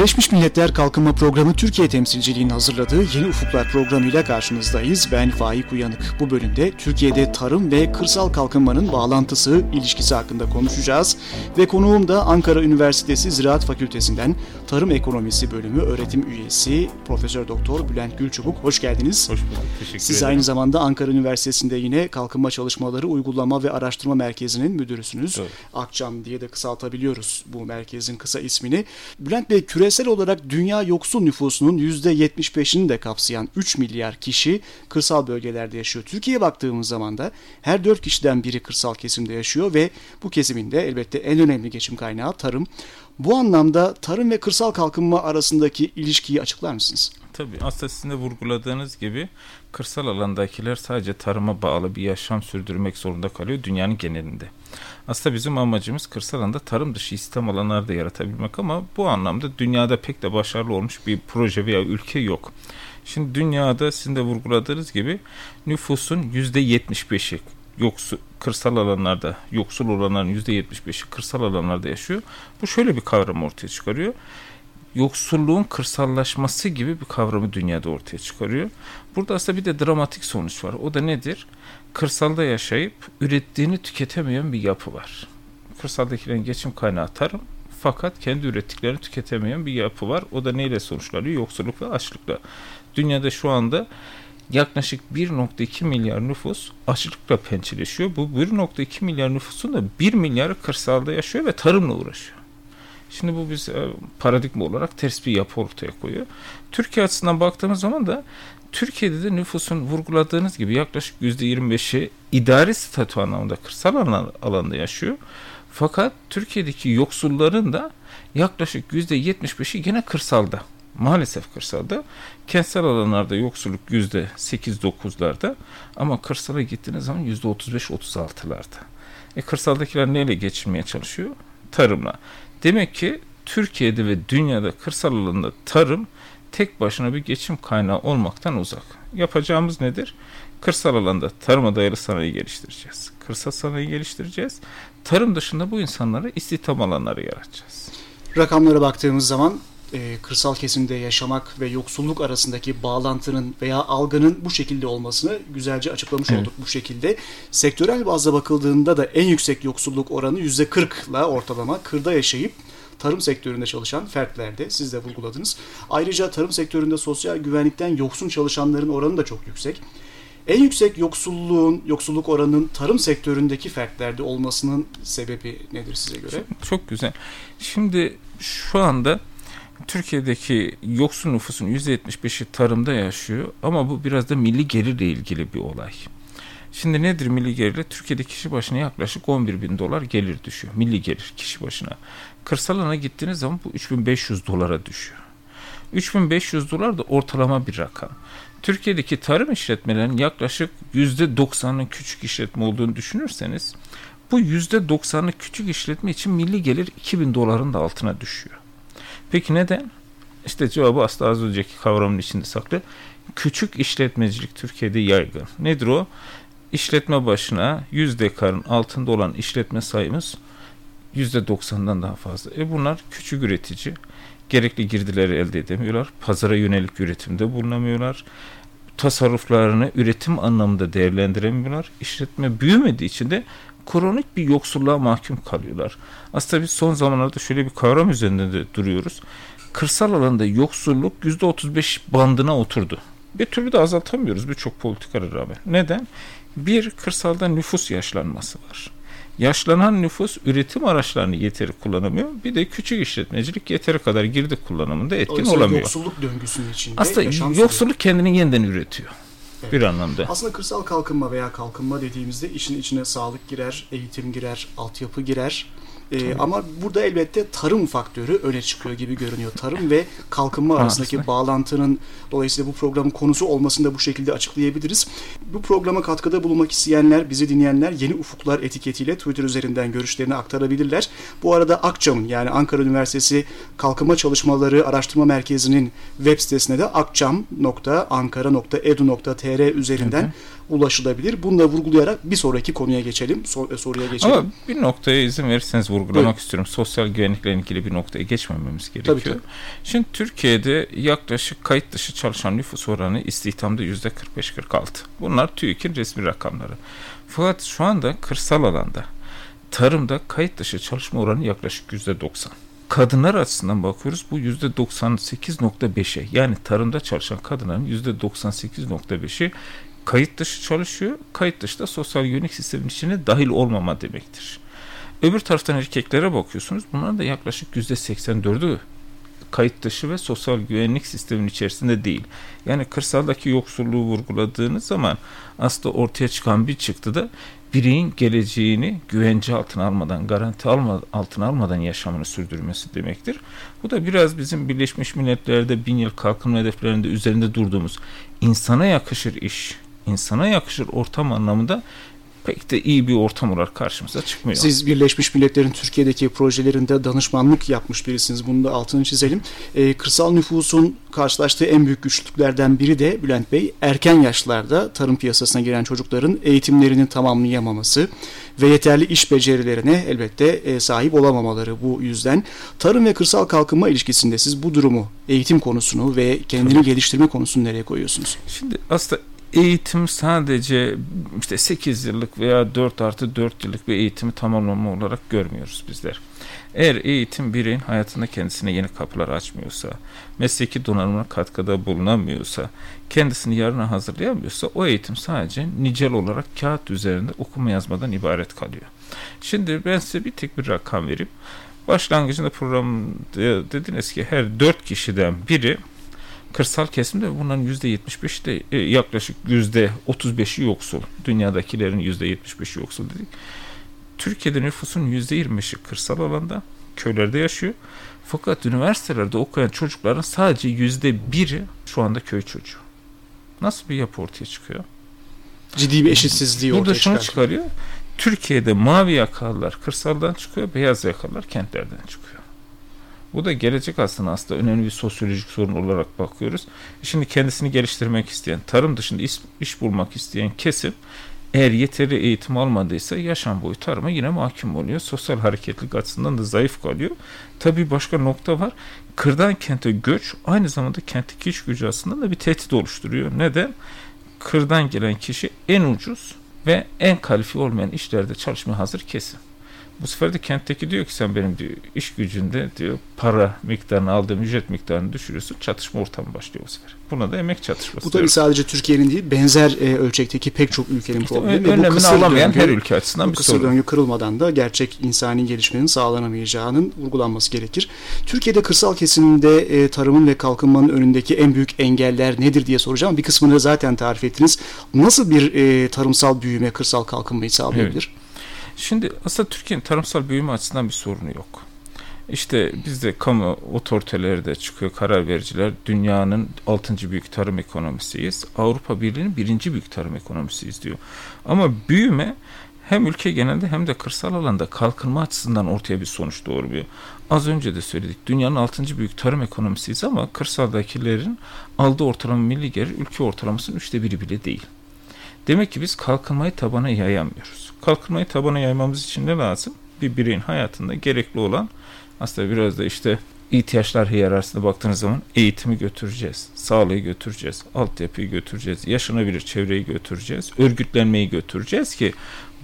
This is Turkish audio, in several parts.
Birleşmiş Milletler Kalkınma Programı Türkiye temsilciliğinin hazırladığı Yeni Ufuklar programıyla karşınızdayız. Ben Faik Uyanık. Bu bölümde Türkiye'de tarım ve kırsal kalkınmanın bağlantısı, ilişkisi hakkında konuşacağız. Ve konuğum da Ankara Üniversitesi Ziraat Fakültesinden Tarım Ekonomisi Bölümü öğretim üyesi Profesör Doktor Bülent Gülçubuk. Hoş geldiniz. Hoş bulduk. Teşekkür Siz ederim. aynı zamanda Ankara Üniversitesi'nde yine Kalkınma Çalışmaları Uygulama ve Araştırma Merkezi'nin müdürüsünüz. Doğru. Akçam diye de kısaltabiliyoruz bu merkezin kısa ismini. Bülent Bey küresel olarak dünya yoksul nüfusunun %75'ini de kapsayan 3 milyar kişi kırsal bölgelerde yaşıyor. Türkiye'ye baktığımız zaman da her 4 kişiden biri kırsal kesimde yaşıyor ve bu kesimin de elbette en önemli geçim kaynağı tarım. Bu anlamda tarım ve kırsal kalkınma arasındaki ilişkiyi açıklar mısınız? Tabii aslında sizin vurguladığınız gibi kırsal alandakiler sadece tarıma bağlı bir yaşam sürdürmek zorunda kalıyor dünyanın genelinde. Aslında bizim amacımız kırsal alanda tarım dışı istihdam alanları da yaratabilmek ama bu anlamda dünyada pek de başarılı olmuş bir proje veya ülke yok. Şimdi dünyada sizin de vurguladığınız gibi nüfusun %75'i yoksul kırsal alanlarda yoksul olanların %75'i kırsal alanlarda yaşıyor. Bu şöyle bir kavram ortaya çıkarıyor yoksulluğun kırsallaşması gibi bir kavramı dünyada ortaya çıkarıyor. Burada aslında bir de dramatik sonuç var. O da nedir? Kırsalda yaşayıp ürettiğini tüketemeyen bir yapı var. Kırsaldakilerin geçim kaynağı tarım fakat kendi ürettiklerini tüketemeyen bir yapı var. O da neyle sonuçlanıyor? Yoksulluk ve açlıkla. Dünyada şu anda yaklaşık 1.2 milyar nüfus açlıkla pençeleşiyor. Bu 1.2 milyar nüfusun da 1 milyarı kırsalda yaşıyor ve tarımla uğraşıyor. Şimdi bu biz e, paradigma olarak ters bir yapı ortaya koyuyor. Türkiye açısından baktığımız zaman da Türkiye'de de nüfusun vurguladığınız gibi yaklaşık %25'i idari statü anlamında kırsal alan, alanda yaşıyor. Fakat Türkiye'deki yoksulların da yaklaşık %75'i gene kırsalda. Maalesef kırsalda. Kentsel alanlarda yoksulluk %8-9'larda ama kırsala gittiğiniz zaman %35-36'larda. E kırsaldakiler neyle geçinmeye çalışıyor? Tarımla. Demek ki Türkiye'de ve dünyada kırsal alanda tarım tek başına bir geçim kaynağı olmaktan uzak. Yapacağımız nedir? Kırsal alanda tarıma dayalı sanayi geliştireceğiz. Kırsal sanayi geliştireceğiz. Tarım dışında bu insanlara istihdam alanları yaratacağız. Rakamlara baktığımız zaman e, kırsal kesimde yaşamak ve yoksulluk arasındaki bağlantının veya algının bu şekilde olmasını güzelce açıklamış Evet. olduk bu şekilde. Sektörel bazda bakıldığında da en yüksek yoksulluk oranı %40 ile ortalama kırda yaşayıp tarım sektöründe çalışan fertlerde siz de vurguladınız. Ayrıca tarım sektöründe sosyal güvenlikten yoksun çalışanların oranı da çok yüksek. En yüksek yoksulluğun, yoksulluk oranının tarım sektöründeki fertlerde olmasının sebebi nedir size göre? Çok güzel. Şimdi şu anda Türkiye'deki yoksul nüfusun %75'i tarımda yaşıyor ama bu biraz da milli gelirle ilgili bir olay. Şimdi nedir milli gelirle? Türkiye'de kişi başına yaklaşık 11 bin dolar gelir düşüyor. Milli gelir kişi başına. Kırsal alana gittiğiniz zaman bu 3500 dolara düşüyor. 3500 dolar da ortalama bir rakam. Türkiye'deki tarım işletmelerinin yaklaşık %90'ın küçük işletme olduğunu düşünürseniz bu %90'ı küçük işletme için milli gelir 2000 doların da altına düşüyor. Peki neden? İşte cevabı aslında az önceki kavramın içinde saklı. Küçük işletmecilik Türkiye'de yaygın. Nedir o? İşletme başına 100 dekarın altında olan işletme sayımız %90'dan daha fazla. E bunlar küçük üretici. Gerekli girdileri elde edemiyorlar. Pazara yönelik üretimde bulunamıyorlar. Tasarruflarını üretim anlamında değerlendiremiyorlar. İşletme büyümediği için de kronik bir yoksulluğa mahkum kalıyorlar. Aslında biz son zamanlarda şöyle bir kavram üzerinde de duruyoruz. Kırsal alanda yoksulluk %35 bandına oturdu. Bir türlü de azaltamıyoruz birçok politikara rağmen. Neden? Bir, kırsalda nüfus yaşlanması var. Yaşlanan nüfus üretim araçlarını yeteri kullanamıyor. Bir de küçük işletmecilik yeteri kadar girdi kullanımında etkin olamıyor. yoksulluk döngüsünün içinde Aslında yoksulluk kendini yeniden üretiyor. Evet. Bir anlamda. Aslında kırsal kalkınma veya kalkınma dediğimizde işin içine sağlık girer, eğitim girer, altyapı girer. Ee, ama burada elbette tarım faktörü öne çıkıyor gibi görünüyor. Tarım ve kalkınma arasındaki bağlantının dolayısıyla bu programın konusu olmasını da bu şekilde açıklayabiliriz. Bu programa katkıda bulunmak isteyenler, bizi dinleyenler Yeni Ufuklar etiketiyle Twitter üzerinden görüşlerini aktarabilirler. Bu arada Akçam'ın yani Ankara Üniversitesi Kalkınma Çalışmaları Araştırma Merkezi'nin web sitesine de akçam.ankara.edu.tr üzerinden ulaşılabilir. Bunu da vurgulayarak bir sonraki konuya geçelim. Sor, e, soruya geçelim. Ama bir noktaya izin verirseniz vurgulamak Buyurun. istiyorum. Sosyal güvenlikle ilgili bir noktaya geçmememiz gerekiyor. Tabii, tabii. Şimdi Türkiye'de yaklaşık kayıt dışı çalışan nüfus oranı istihdamda %45-46. Bunlar TÜİK'in resmi rakamları. Fakat şu anda kırsal alanda tarımda kayıt dışı çalışma oranı yaklaşık %90 kadınlar açısından bakıyoruz bu yüzde 98.5'e yani tarımda çalışan kadınların yüzde 98.5'i kayıt dışı çalışıyor. Kayıt dışı da sosyal güvenlik sistemin içine dahil olmama demektir. Öbür taraftan erkeklere bakıyorsunuz. Bunların da yaklaşık yüzde 84'ü kayıt dışı ve sosyal güvenlik sistemin içerisinde değil. Yani kırsaldaki yoksulluğu vurguladığınız zaman aslında ortaya çıkan bir çıktı da bireyin geleceğini güvence altına almadan, garanti alma, altına almadan yaşamını sürdürmesi demektir. Bu da biraz bizim Birleşmiş Milletler'de bin yıl kalkınma hedeflerinde üzerinde durduğumuz insana yakışır iş, insana yakışır ortam anlamında pek de iyi bir ortam olarak karşımıza çıkmıyor. Siz Birleşmiş Milletler'in Türkiye'deki projelerinde danışmanlık yapmış birisiniz. Bunu da altını çizelim. E, kırsal nüfusun karşılaştığı en büyük güçlüklerden biri de Bülent Bey erken yaşlarda tarım piyasasına giren çocukların eğitimlerini tamamlayamaması ve yeterli iş becerilerine elbette e, sahip olamamaları bu yüzden. Tarım ve kırsal kalkınma ilişkisinde siz bu durumu, eğitim konusunu ve kendini Tabii. geliştirme konusunu nereye koyuyorsunuz? Şimdi aslında eğitim sadece işte 8 yıllık veya 4 artı 4 yıllık bir eğitimi tamamlama olarak görmüyoruz bizler. Eğer eğitim bireyin hayatında kendisine yeni kapılar açmıyorsa, mesleki donanımına katkıda bulunamıyorsa, kendisini yarına hazırlayamıyorsa o eğitim sadece nicel olarak kağıt üzerinde okuma yazmadan ibaret kalıyor. Şimdi ben size bir tek bir rakam vereyim. Başlangıcında programda dediniz ki her 4 kişiden biri kırsal kesimde bunların yüzde 75'i de e, yaklaşık yüzde 35'i yoksul. Dünyadakilerin yüzde 75'i yoksul dedik. Türkiye'de nüfusun yüzde 25'i kırsal alanda, köylerde yaşıyor. Fakat üniversitelerde okuyan çocukların sadece yüzde biri şu anda köy çocuğu. Nasıl bir yapı ortaya çıkıyor? Ciddi bir eşitsizliği ortaya çıkartıyor. Burada şunu çıkarıyor. Türkiye'de mavi yakalılar kırsaldan çıkıyor, beyaz yakalılar kentlerden çıkıyor. Bu da gelecek aslında aslında önemli bir sosyolojik sorun olarak bakıyoruz. Şimdi kendisini geliştirmek isteyen, tarım dışında iş, iş bulmak isteyen kesim eğer yeterli eğitim almadıysa yaşam boyu tarıma yine mahkum oluyor. Sosyal hareketlilik açısından da zayıf kalıyor. Tabii başka nokta var. Kırdan kente göç aynı zamanda kentteki iş gücü aslında da bir tehdit oluşturuyor. Neden? Kırdan gelen kişi en ucuz ve en kalifiye olmayan işlerde çalışmaya hazır kesim. Bu sefer de kentteki diyor ki sen benim diyor iş gücünde diyor para miktarını aldığım ücret miktarını düşürüyorsun. Çatışma ortamı başlıyor bu sefer. Buna da emek çatışması. Bu tabii sadece Türkiye'nin değil benzer e, ölçekteki pek çok ülkenin işte problemi. Önlemini bu kısır alamayan döngü, her ülke açısından bu bir kısır sorun. döngü kırılmadan da gerçek insani gelişmenin sağlanamayacağının vurgulanması gerekir. Türkiye'de kırsal kesimde e, tarımın ve kalkınmanın önündeki en büyük engeller nedir diye soracağım. Bir kısmını zaten tarif ettiniz. Nasıl bir e, tarımsal büyüme, kırsal kalkınmayı sağlayabilir? Evet. Şimdi aslında Türkiye'nin tarımsal büyüme açısından bir sorunu yok. İşte bizde kamu otoriteleri de çıkıyor karar vericiler. Dünyanın 6. büyük tarım ekonomisiyiz. Avrupa Birliği'nin 1. büyük tarım ekonomisiyiz diyor. Ama büyüme hem ülke genelde hem de kırsal alanda kalkınma açısından ortaya bir sonuç doğurmuyor. Az önce de söyledik. Dünyanın 6. büyük tarım ekonomisiyiz ama kırsaldakilerin aldığı ortalama milli gelir ülke ortalamasının üçte biri bile değil. Demek ki biz kalkınmayı tabana yayamıyoruz. Kalkınmayı tabana yaymamız için ne lazım? Bir bireyin hayatında gerekli olan aslında biraz da işte ihtiyaçlar hiyerarşisine baktığınız zaman eğitimi götüreceğiz, sağlığı götüreceğiz, altyapıyı götüreceğiz, yaşanabilir çevreyi götüreceğiz, örgütlenmeyi götüreceğiz ki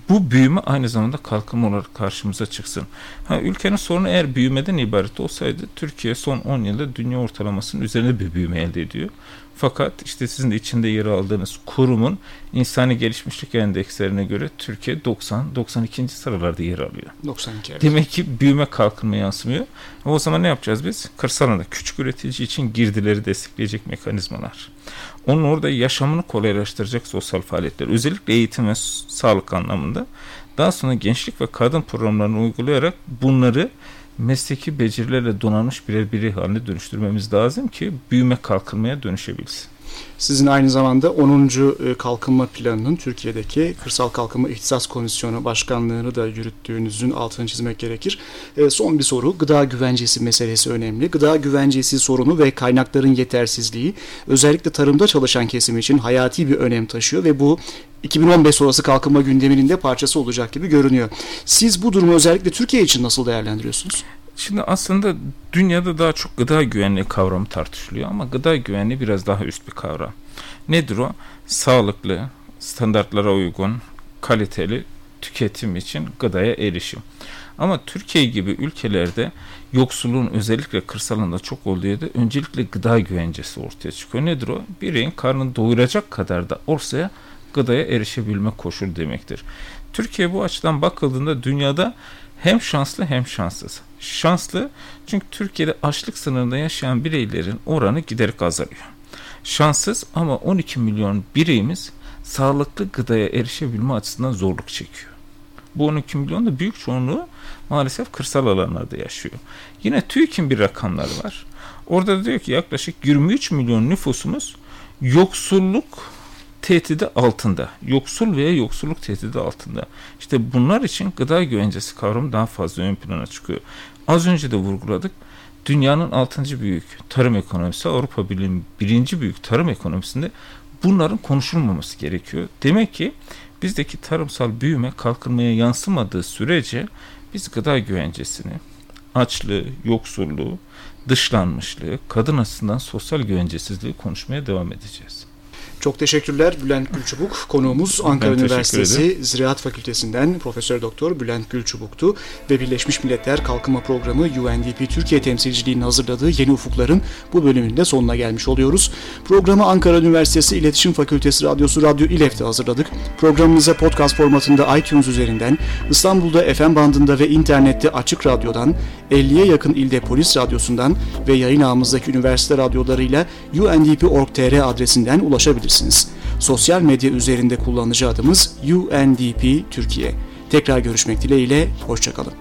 bu büyüme aynı zamanda kalkınma olarak karşımıza çıksın. Ha, ülkenin sorunu eğer büyümeden ibaret olsaydı Türkiye son 10 yılda dünya ortalamasının üzerinde bir büyüme elde ediyor. Fakat işte sizin de içinde yer aldığınız kurumun insani gelişmişlik endekslerine göre Türkiye 90-92. sıralarda yer alıyor. 92 evet. Demek ki büyüme kalkınma yansımıyor. O zaman ne yapacağız biz? Kırsal alanda küçük üretici için girdileri destekleyecek mekanizmalar. Onun orada yaşamını kolaylaştıracak sosyal faaliyetler. Özellikle eğitim ve sağlık anlamında. Daha sonra gençlik ve kadın programlarını uygulayarak bunları mesleki becerilerle donanmış birer biri haline dönüştürmemiz lazım ki büyüme kalkınmaya dönüşebilsin. Sizin aynı zamanda 10. E, kalkınma Planı'nın Türkiye'deki Kırsal Kalkınma İhtisas Komisyonu Başkanlığı'nı da yürüttüğünüzün altını çizmek gerekir. E, son bir soru, gıda güvencesi meselesi önemli. Gıda güvencesi sorunu ve kaynakların yetersizliği özellikle tarımda çalışan kesim için hayati bir önem taşıyor ve bu 2015 sonrası kalkınma gündeminin de parçası olacak gibi görünüyor. Siz bu durumu özellikle Türkiye için nasıl değerlendiriyorsunuz? Şimdi aslında dünyada daha çok gıda güvenliği kavramı tartışılıyor ama gıda güvenliği biraz daha üst bir kavram. Nedir o? Sağlıklı, standartlara uygun, kaliteli tüketim için gıdaya erişim. Ama Türkiye gibi ülkelerde yoksulluğun özellikle kırsalında çok olduğu yerde öncelikle gıda güvencesi ortaya çıkıyor. Nedir o? Bireyin karnını doyuracak kadar da olsa gıdaya erişebilme koşulu demektir. Türkiye bu açıdan bakıldığında dünyada hem şanslı hem şanssız. Şanslı çünkü Türkiye'de açlık sınırında yaşayan bireylerin oranı giderek azalıyor. Şanssız ama 12 milyon bireyimiz sağlıklı gıdaya erişebilme açısından zorluk çekiyor. Bu 12 milyon da büyük çoğunluğu maalesef kırsal alanlarda yaşıyor. Yine TÜİK'in bir rakamları var. Orada da diyor ki yaklaşık 23 milyon nüfusumuz yoksulluk tehdidi altında. Yoksul veya yoksulluk tehdidi altında. İşte bunlar için gıda güvencesi kavramı daha fazla ön plana çıkıyor. Az önce de vurguladık. Dünyanın altıncı büyük tarım ekonomisi, Avrupa Birliği'nin birinci büyük tarım ekonomisinde bunların konuşulmaması gerekiyor. Demek ki bizdeki tarımsal büyüme kalkınmaya yansımadığı sürece biz gıda güvencesini, açlığı, yoksulluğu, dışlanmışlığı, kadın açısından sosyal güvencesizliği konuşmaya devam edeceğiz. Çok teşekkürler Bülent Gülçubuk. Konuğumuz Ankara ben Üniversitesi Ziraat Fakültesinden Profesör Doktor Bülent Gülçubuk'tu ve Birleşmiş Milletler Kalkınma Programı UNDP Türkiye temsilciliğinin hazırladığı Yeni Ufukların bu bölümünde sonuna gelmiş oluyoruz. Programı Ankara Üniversitesi İletişim Fakültesi Radyosu Radyo İLEF'te hazırladık. Programımıza podcast formatında iTunes üzerinden, İstanbul'da FM bandında ve internette Açık Radyo'dan, 50'ye yakın ilde Polis Radyosu'ndan ve yayın ağımızdaki üniversite radyolarıyla undp.org.tr adresinden ulaşabilirsiniz. Sosyal medya üzerinde kullanıcı adımız UNDP Türkiye. Tekrar görüşmek dileğiyle, hoşçakalın.